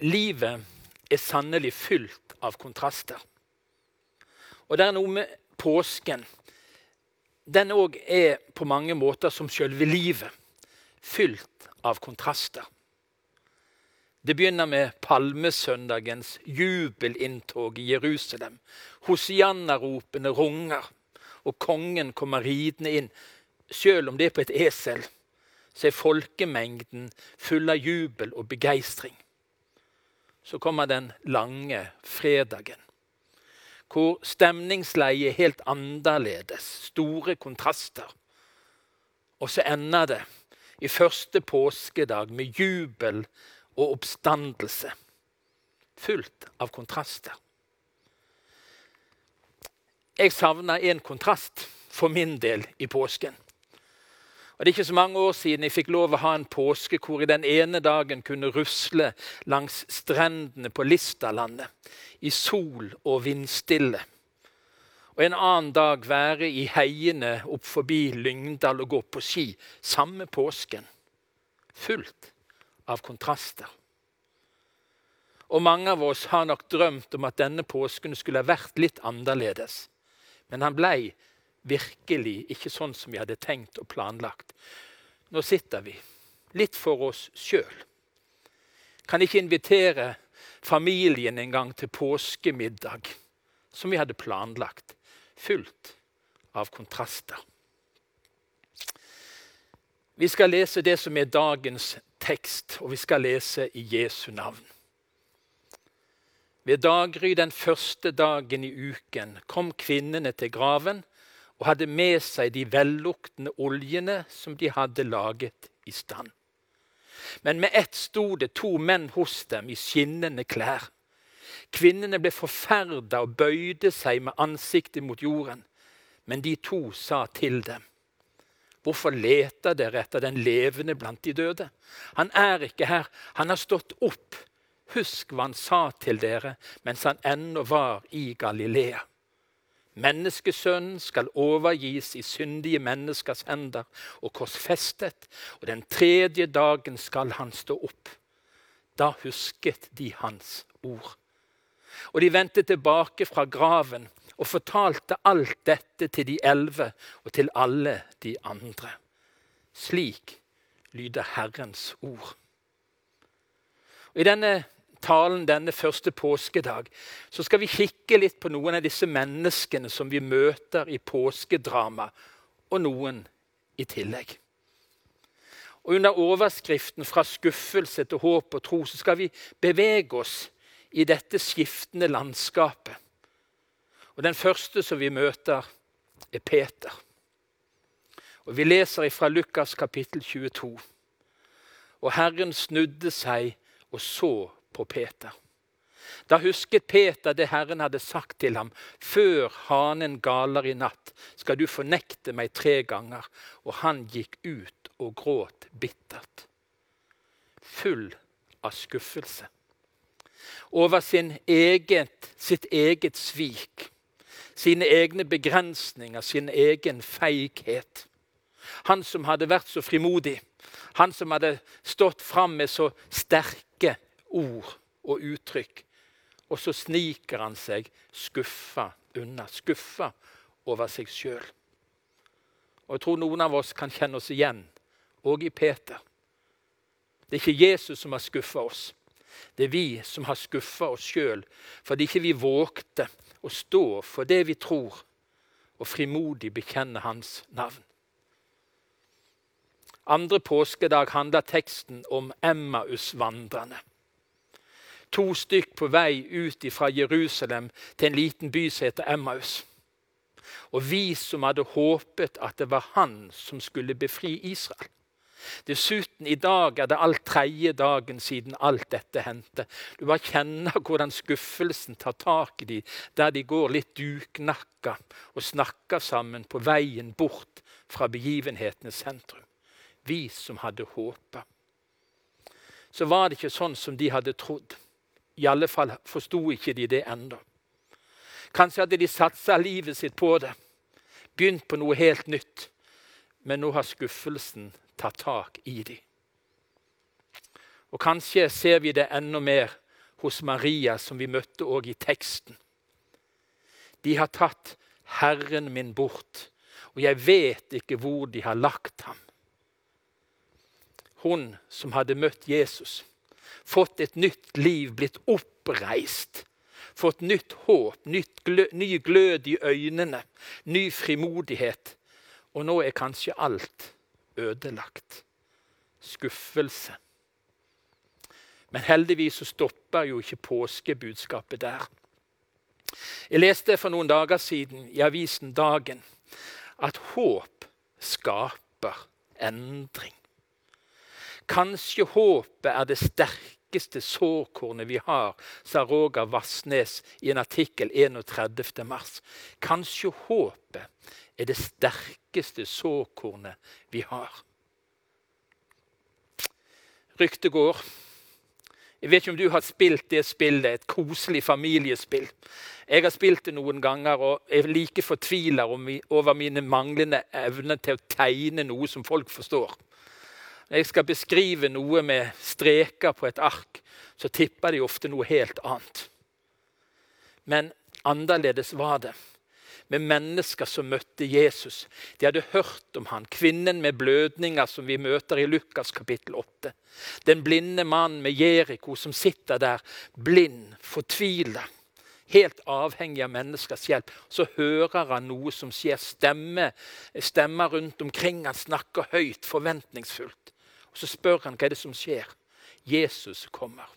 Livet er sannelig fylt av kontraster. Og det er noe med påsken. Den òg er på mange måter som selve livet. Fylt av kontraster. Det begynner med palmesøndagens jubelinntog i Jerusalem. Hosianna-ropene runger, og kongen kommer ridende inn. Selv om det er på et esel, så er folkemengden full av jubel og begeistring. Så kommer den lange fredagen, hvor stemningsleiet er helt annerledes. Store kontraster. Og så ender det i første påskedag med jubel og oppstandelse. Fullt av kontraster. Jeg savner en kontrast for min del i påsken. Og Det er ikke så mange år siden jeg fikk lov å ha en påske hvor jeg den ene dagen kunne rusle langs strendene på Listalandet i sol og vindstille. Og en annen dag være i heiene opp forbi Lyngdal og gå på ski. Samme påsken. Fullt av kontraster. Og mange av oss har nok drømt om at denne påsken skulle ha vært litt annerledes. Men han blei virkelig ikke sånn som vi hadde tenkt og planlagt. Nå sitter vi litt for oss sjøl. Kan ikke invitere familien en gang til påskemiddag, som vi hadde planlagt. Fullt av kontraster. Vi skal lese det som er dagens tekst, og vi skal lese i Jesu navn. Ved daggry den første dagen i uken kom kvinnene til graven og hadde med seg de velluktende oljene som de hadde laget i stand. Men med ett sto det to menn hos dem i skinnende klær. Kvinnene ble forferda og bøyde seg med ansiktet mot jorden. Men de to sa til dem, Hvorfor leter dere etter den levende blant de døde? Han er ikke her, han har stått opp. Husk hva han sa til dere mens han ennå var i Galilea. Menneskesønnen skal overgis i syndige menneskers hender og korsfestet, og den tredje dagen skal han stå opp. Da husket de hans ord. Og de vendte tilbake fra graven og fortalte alt dette til de elleve og til alle de andre. Slik lyder Herrens ord. Og I denne talen denne første påskedag så skal vi kikke litt på noen av disse menneskene som vi møter i påskedrama, og noen i tillegg. Og Under overskriften 'Fra skuffelse til håp og tro' så skal vi bevege oss i dette skiftende landskapet. Og Den første som vi møter, er Peter. Og Vi leser fra Lukas kapittel 22. Og Herren snudde seg og så på Peter. Da husket Peter det Herren hadde sagt til ham. Før hanen galer i natt, skal du fornekte meg tre ganger. Og han gikk ut og gråt bittert. Full av skuffelse over sin eget, sitt eget svik, sine egne begrensninger, sin egen feighet. Han som hadde vært så frimodig, han som hadde stått fram med så sterke ord og uttrykk. Og så sniker han seg skuffa unna. Skuffa over seg sjøl. Og jeg tror noen av oss kan kjenne oss igjen, òg i Peter. Det er ikke Jesus som har skuffa oss. Det er vi som har skuffa oss sjøl fordi ikke vi vågte å stå for det vi tror, og frimodig bekjenne Hans navn. Andre påskedag handler teksten om Emmaus-vandrerne to stykk på vei ut fra Jerusalem til en liten by som heter Emmaus. Og vi som hadde håpet at det var han som skulle befri Israel. Dessuten, i dag er det alt tredje dagen siden alt dette hendte. Du bare kjenner hvordan skuffelsen tar tak i dem, der de går litt duknakka og snakker sammen på veien bort fra begivenhetenes sentrum. Vi som hadde håpa. Så var det ikke sånn som de hadde trodd. I alle fall forsto ikke de det ennå. Kanskje hadde de satsa livet sitt på det, begynt på noe helt nytt. Men nå har skuffelsen tatt tak i dem. Og kanskje ser vi det enda mer hos Maria, som vi møtte òg i teksten. De har tatt Herren min bort, og jeg vet ikke hvor de har lagt ham. Hun som hadde møtt Jesus, fått et nytt liv, blitt oppreist, fått nytt håp, nytt glø, ny glød i øynene, ny frimodighet. Og nå er kanskje alt ødelagt. Skuffelse. Men heldigvis så stopper jo ikke påskebudskapet der. Jeg leste for noen dager siden i avisen Dagen at håp skaper endring. Kanskje håpet er det sterkeste sårkornet vi har, sa Roger Vassnes i en artikkel 31. mars. Kanskje håpet er det sterkeste sårkornet vi har. Ryktet går jeg vet ikke om du har spilt det spillet, et koselig familiespill. Jeg har spilt det noen ganger og er like fortvila over mine manglende evner til å tegne noe som folk forstår. Når jeg skal beskrive noe med streker på et ark, så tipper de ofte noe helt annet. Men annerledes var det med mennesker som møtte Jesus. De hadde hørt om han, kvinnen med blødninger som vi møter i Lukas kapittel 8. Den blinde mannen med Jeriko som sitter der, blind, fortvila, helt avhengig av menneskers hjelp. Så hører han noe som skjer. Stemme, stemmer rundt omkring han snakker høyt, forventningsfullt. Og Så spør han hva er det som skjer. Jesus kommer.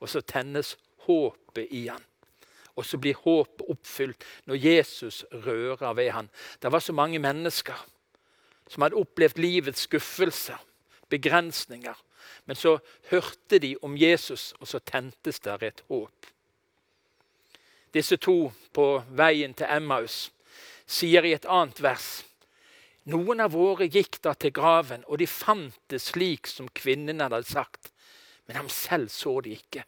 Og så tennes håpet i han. Og så blir håpet oppfylt når Jesus rører ved han. Det var så mange mennesker som hadde opplevd livets skuffelser, begrensninger. Men så hørte de om Jesus, og så tentes der et håp. Disse to på veien til Emmaus sier i et annet vers Noen av våre gikk da til graven, og de fant det slik som kvinnen hadde sagt. Men ham selv så de ikke.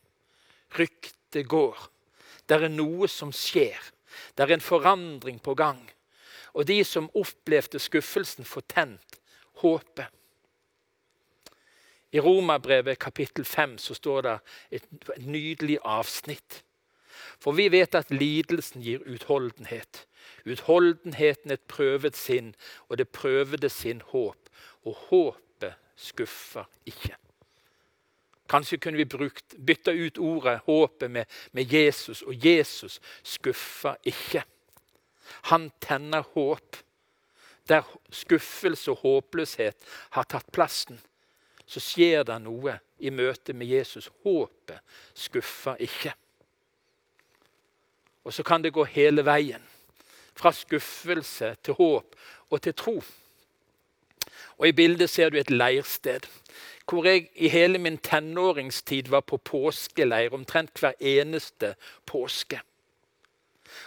Ryktet går. Det er noe som skjer. Det er en forandring på gang. Og de som opplevde skuffelsen, får tent håpet. I Romabrevet kapittel 5 så står det et, nydelig avsnitt. For vi vet at lidelsen gir utholdenhet. Utholdenheten et prøvet sinn, og det prøvede sin håp. Og håpet skuffer ikke. Kanskje kunne vi brukt, bytta ut ordet håpet med, med Jesus, og Jesus skuffer ikke. Han tenner håp. Der skuffelse og håpløshet har tatt plassen, så skjer det noe i møte med Jesus. Håpet skuffer ikke. Og så kan det gå hele veien. Fra skuffelse til håp og til tro. Og I bildet ser du et leirsted hvor jeg i hele min tenåringstid var på påskeleir omtrent hver eneste påske.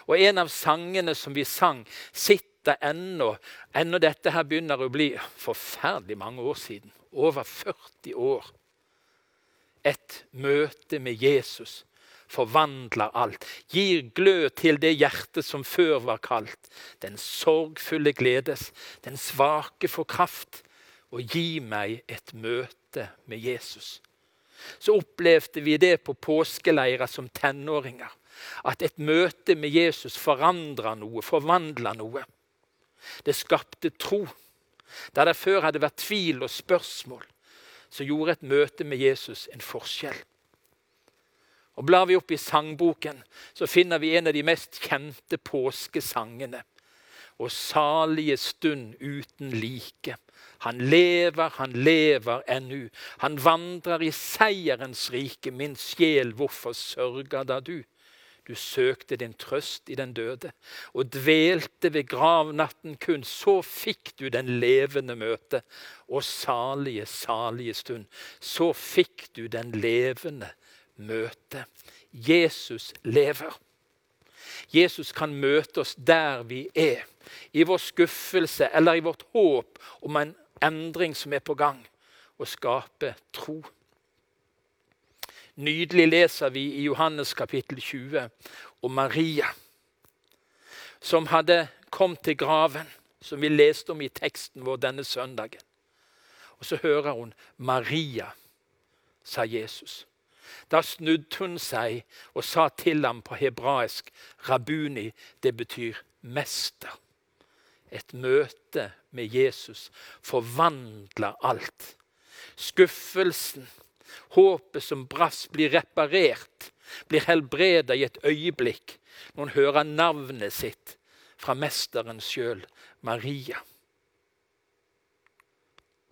Og en av sangene som vi sang, sitter ennå Ennå dette her begynner å bli forferdelig mange år siden. Over 40 år. Et møte med Jesus forvandler alt. Gir glød til det hjertet som før var kaldt. Den sorgfulle gledes, den svake får kraft. Og gi meg et møte med Jesus. Så opplevde vi det på påskeleirer som tenåringer. At et møte med Jesus forandra noe, forvandla noe. Det skapte tro. Der det før hadde vært tvil og spørsmål, så gjorde et møte med Jesus en forskjell. Og Blar vi opp i sangboken, så finner vi en av de mest kjente påskesangene. Og salige stund uten like. Han lever, han lever ennu. Han vandrer i seierens rike. Min sjel, hvorfor sørger da du? Du søkte din trøst i den døde og dvelte ved gravnatten kun. Så fikk du den levende møte, og salige, salige stund. Så fikk du den levende møte. Jesus lever. Jesus kan møte oss der vi er, i vår skuffelse eller i vårt håp om en endring som er på gang, og skape tro. Nydelig leser vi i Johannes kapittel 20 om Maria, som hadde kommet til graven, som vi leste om i teksten vår denne søndagen. Og så hører hun 'Maria', sa Jesus. Da snudde hun seg og sa til ham på hebraisk Rabuni, det betyr mester. Et møte med Jesus forvandler alt. Skuffelsen, håpet som brast, blir reparert, blir helbreda i et øyeblikk når hun hører navnet sitt fra mesteren sjøl, Maria.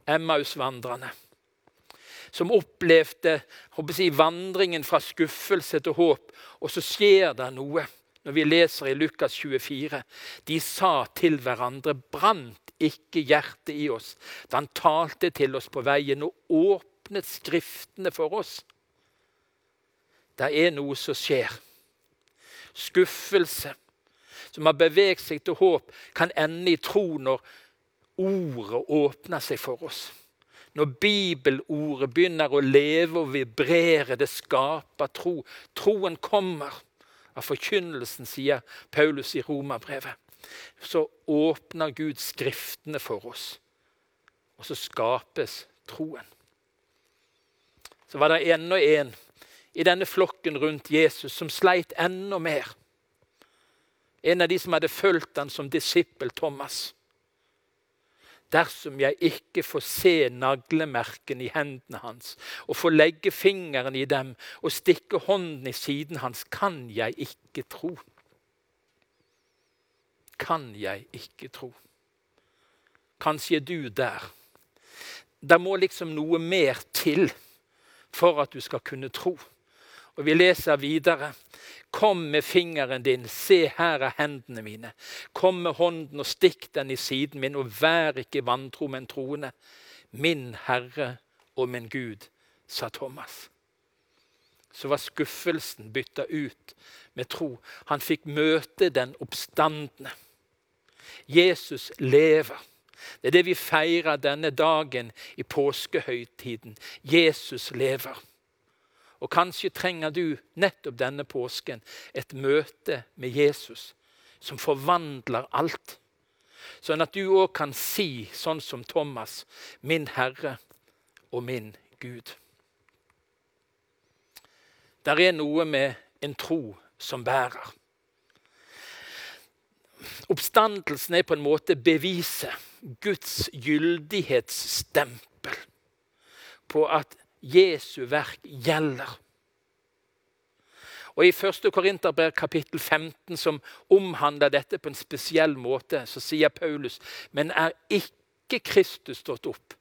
Emmausvandrerne som opplevde jeg, vandringen fra skuffelse til håp. Og så skjer det noe når vi leser i Lukas 24. De sa til hverandre, brant ikke hjertet i oss da han talte til oss på veien og åpnet Skriftene for oss? Det er noe som skjer. Skuffelse som har beveget seg til håp, kan ende i tro når ordet åpner seg for oss. Når bibelordet begynner å leve og vibrere, det skaper tro. Troen kommer av forkynnelsen, sier Paulus i Romerbrevet. Så åpner Gud Skriftene for oss, og så skapes troen. Så var det ennå en i denne flokken rundt Jesus som sleit enda mer. En av de som hadde fulgt han som disippel Thomas dersom jeg ikke får se naglemerkene i hendene hans og får legge fingeren i dem og stikke hånden i siden hans, kan jeg ikke tro. Kan jeg ikke tro. Kanskje er du der. Det må liksom noe mer til for at du skal kunne tro. Og Vi leser videre. Kom med fingeren din, se her er hendene mine. Kom med hånden og stikk den i siden min, og vær ikke vantro, men troende. Min Herre og min Gud, sa Thomas. Så var skuffelsen bytta ut med tro. Han fikk møte den oppstandende. Jesus lever. Det er det vi feirer denne dagen i påskehøytiden. Jesus lever. Og kanskje trenger du nettopp denne påsken et møte med Jesus som forvandler alt. Sånn at du òg kan si, sånn som Thomas, 'Min Herre og min Gud'. Der er noe med en tro som bærer. Oppstandelsen er på en måte beviset, Guds gyldighetsstempel, på at Jesu verk gjelder. Og I 1. Korinterbrev kapittel 15, som omhandler dette på en spesiell måte, så sier Paulus.: Men er ikke Kristus stått opp,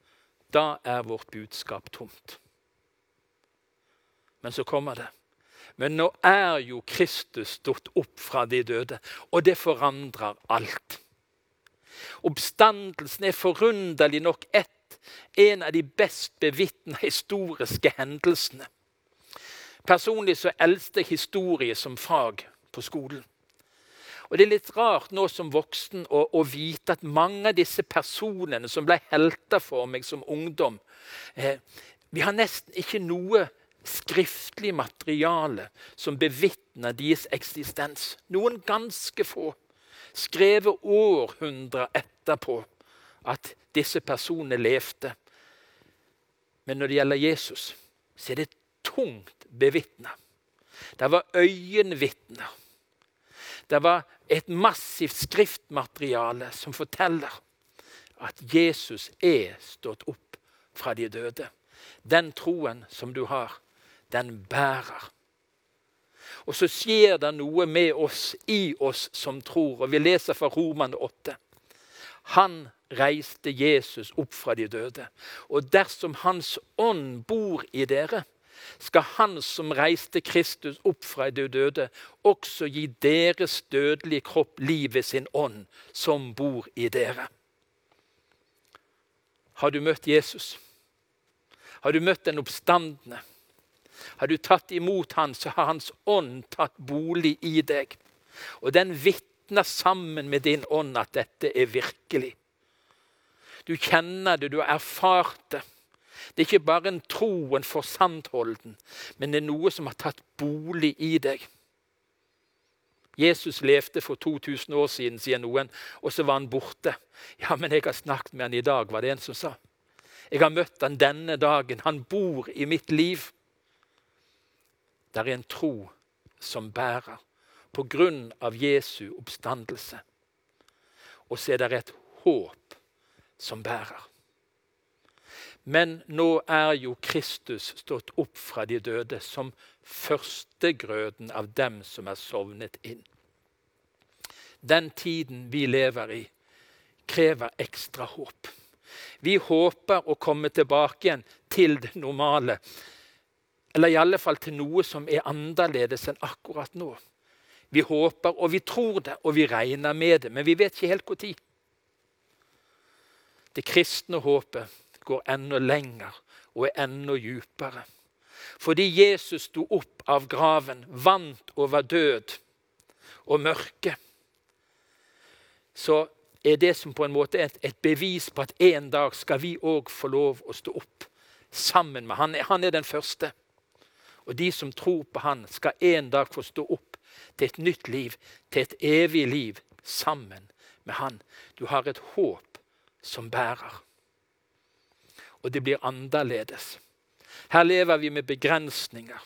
da er vårt budskap tomt. Men så kommer det. Men nå er jo Kristus stått opp fra de døde, og det forandrer alt. Oppstandelsen er forunderlig nok ett en av de best bevitna historiske hendelsene. Personlig så eldste historie som fag på skolen. Og Det er litt rart nå som voksen å, å, vite at mange av disse personene som ble helter for meg som ungdom eh, Vi har nesten ikke noe skriftlig materiale som bevitner deres eksistens. Noen ganske få, skrevet århundrer etterpå at disse personene levde. Men når det gjelder Jesus, så er det tungt bevitna. Det var øyenvitner. Det var et massivt skriftmateriale som forteller at Jesus er stått opp fra de døde. Den troen som du har, den bærer. Og så skjer det noe med oss, i oss som tror. Og vi leser fra Roman 8. Han reiste Jesus opp fra de døde. Og dersom Hans ånd bor i dere, skal Han som reiste Kristus opp fra de døde, også gi deres dødelige kropp liv ved sin ånd, som bor i dere. Har du møtt Jesus? Har du møtt den oppstandende? Har du tatt imot han, så har Hans ånd tatt bolig i deg. Og den vitner vitner sammen med din ånd at dette er virkelig. Du kjenner det, du har erfart det. Det er ikke bare en tro, en forsandholden, men det er noe som har tatt bolig i deg. Jesus levde for 2000 år siden, sier noen, og så var han borte. Ja, men jeg har snakket med han i dag, var det en som sa. Jeg har møtt han denne dagen. Han bor i mitt liv. Det er en tro som bærer av Jesu oppstandelse. Og så er det et håp som bærer. Men nå er jo Kristus stått opp fra de døde som førstegrøden av dem som er sovnet inn. Den tiden vi lever i, krever ekstra håp. Vi håper å komme tilbake igjen til det normale. Eller i alle fall til noe som er annerledes enn akkurat nå. Vi håper, og vi tror det, og vi regner med det, men vi vet ikke helt når. Det kristne håpet går enda lenger og er enda djupere. Fordi Jesus sto opp av graven, vant over død og mørke, så er det som på en måte er et, bevis på at en dag skal vi òg få lov å stå opp sammen med han. Han er den første. Og de som tror på han, skal en dag få stå opp til et nytt liv, til et evig liv sammen med han. Du har et håp som bærer og det blir annerledes. Her lever vi med begrensninger.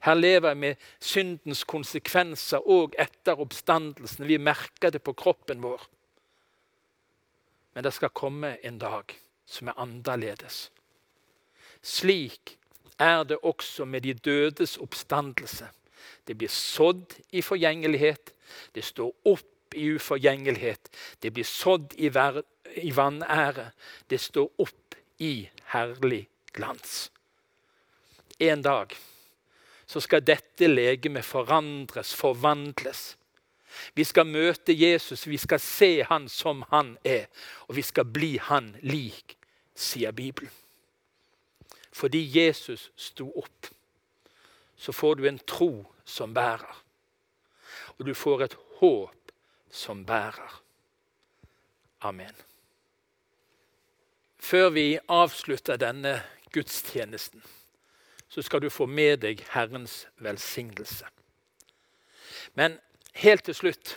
Her lever vi med syndens konsekvenser òg etter oppstandelsen. Vi merker det på kroppen vår. Men det skal komme en dag som er annerledes. Slik er det også med de dødes oppstandelse. Det blir sådd i forgjengelighet. Det står opp i uforgjengelighet. Det blir sådd i, i vanære. Det står opp i herlig glans. En dag så skal dette legemet forandres, forvandles. Vi skal møte Jesus, vi skal se han som han er, og vi skal bli han lik, sier Bibelen. Fordi Jesus sto opp, så får du en tro som bærer. Og du får et håp som bærer. Amen. Før vi avslutter denne gudstjenesten, så skal du få med deg Herrens velsignelse. Men helt til slutt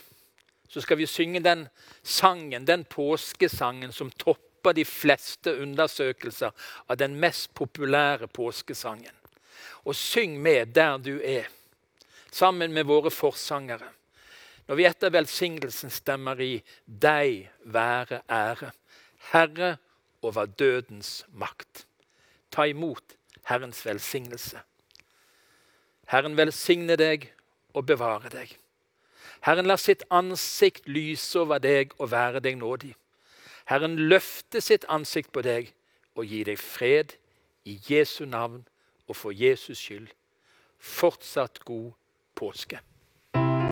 så skal vi synge den sangen, den påskesangen som topper de fleste undersøkelser av den mest populære påskesangen. Og syng med der du er, sammen med våre forsangere. Når vi etter velsignelsen stemmer i 'Deg være ære'. Herre, over dødens makt. Ta imot Herrens velsignelse. Herren velsigne deg og bevare deg. Herren lar sitt ansikt lyse over deg og være deg nådig. Herren løfte sitt ansikt på deg og gi deg fred i Jesu navn og for Jesus skyld. Fortsatt god påske.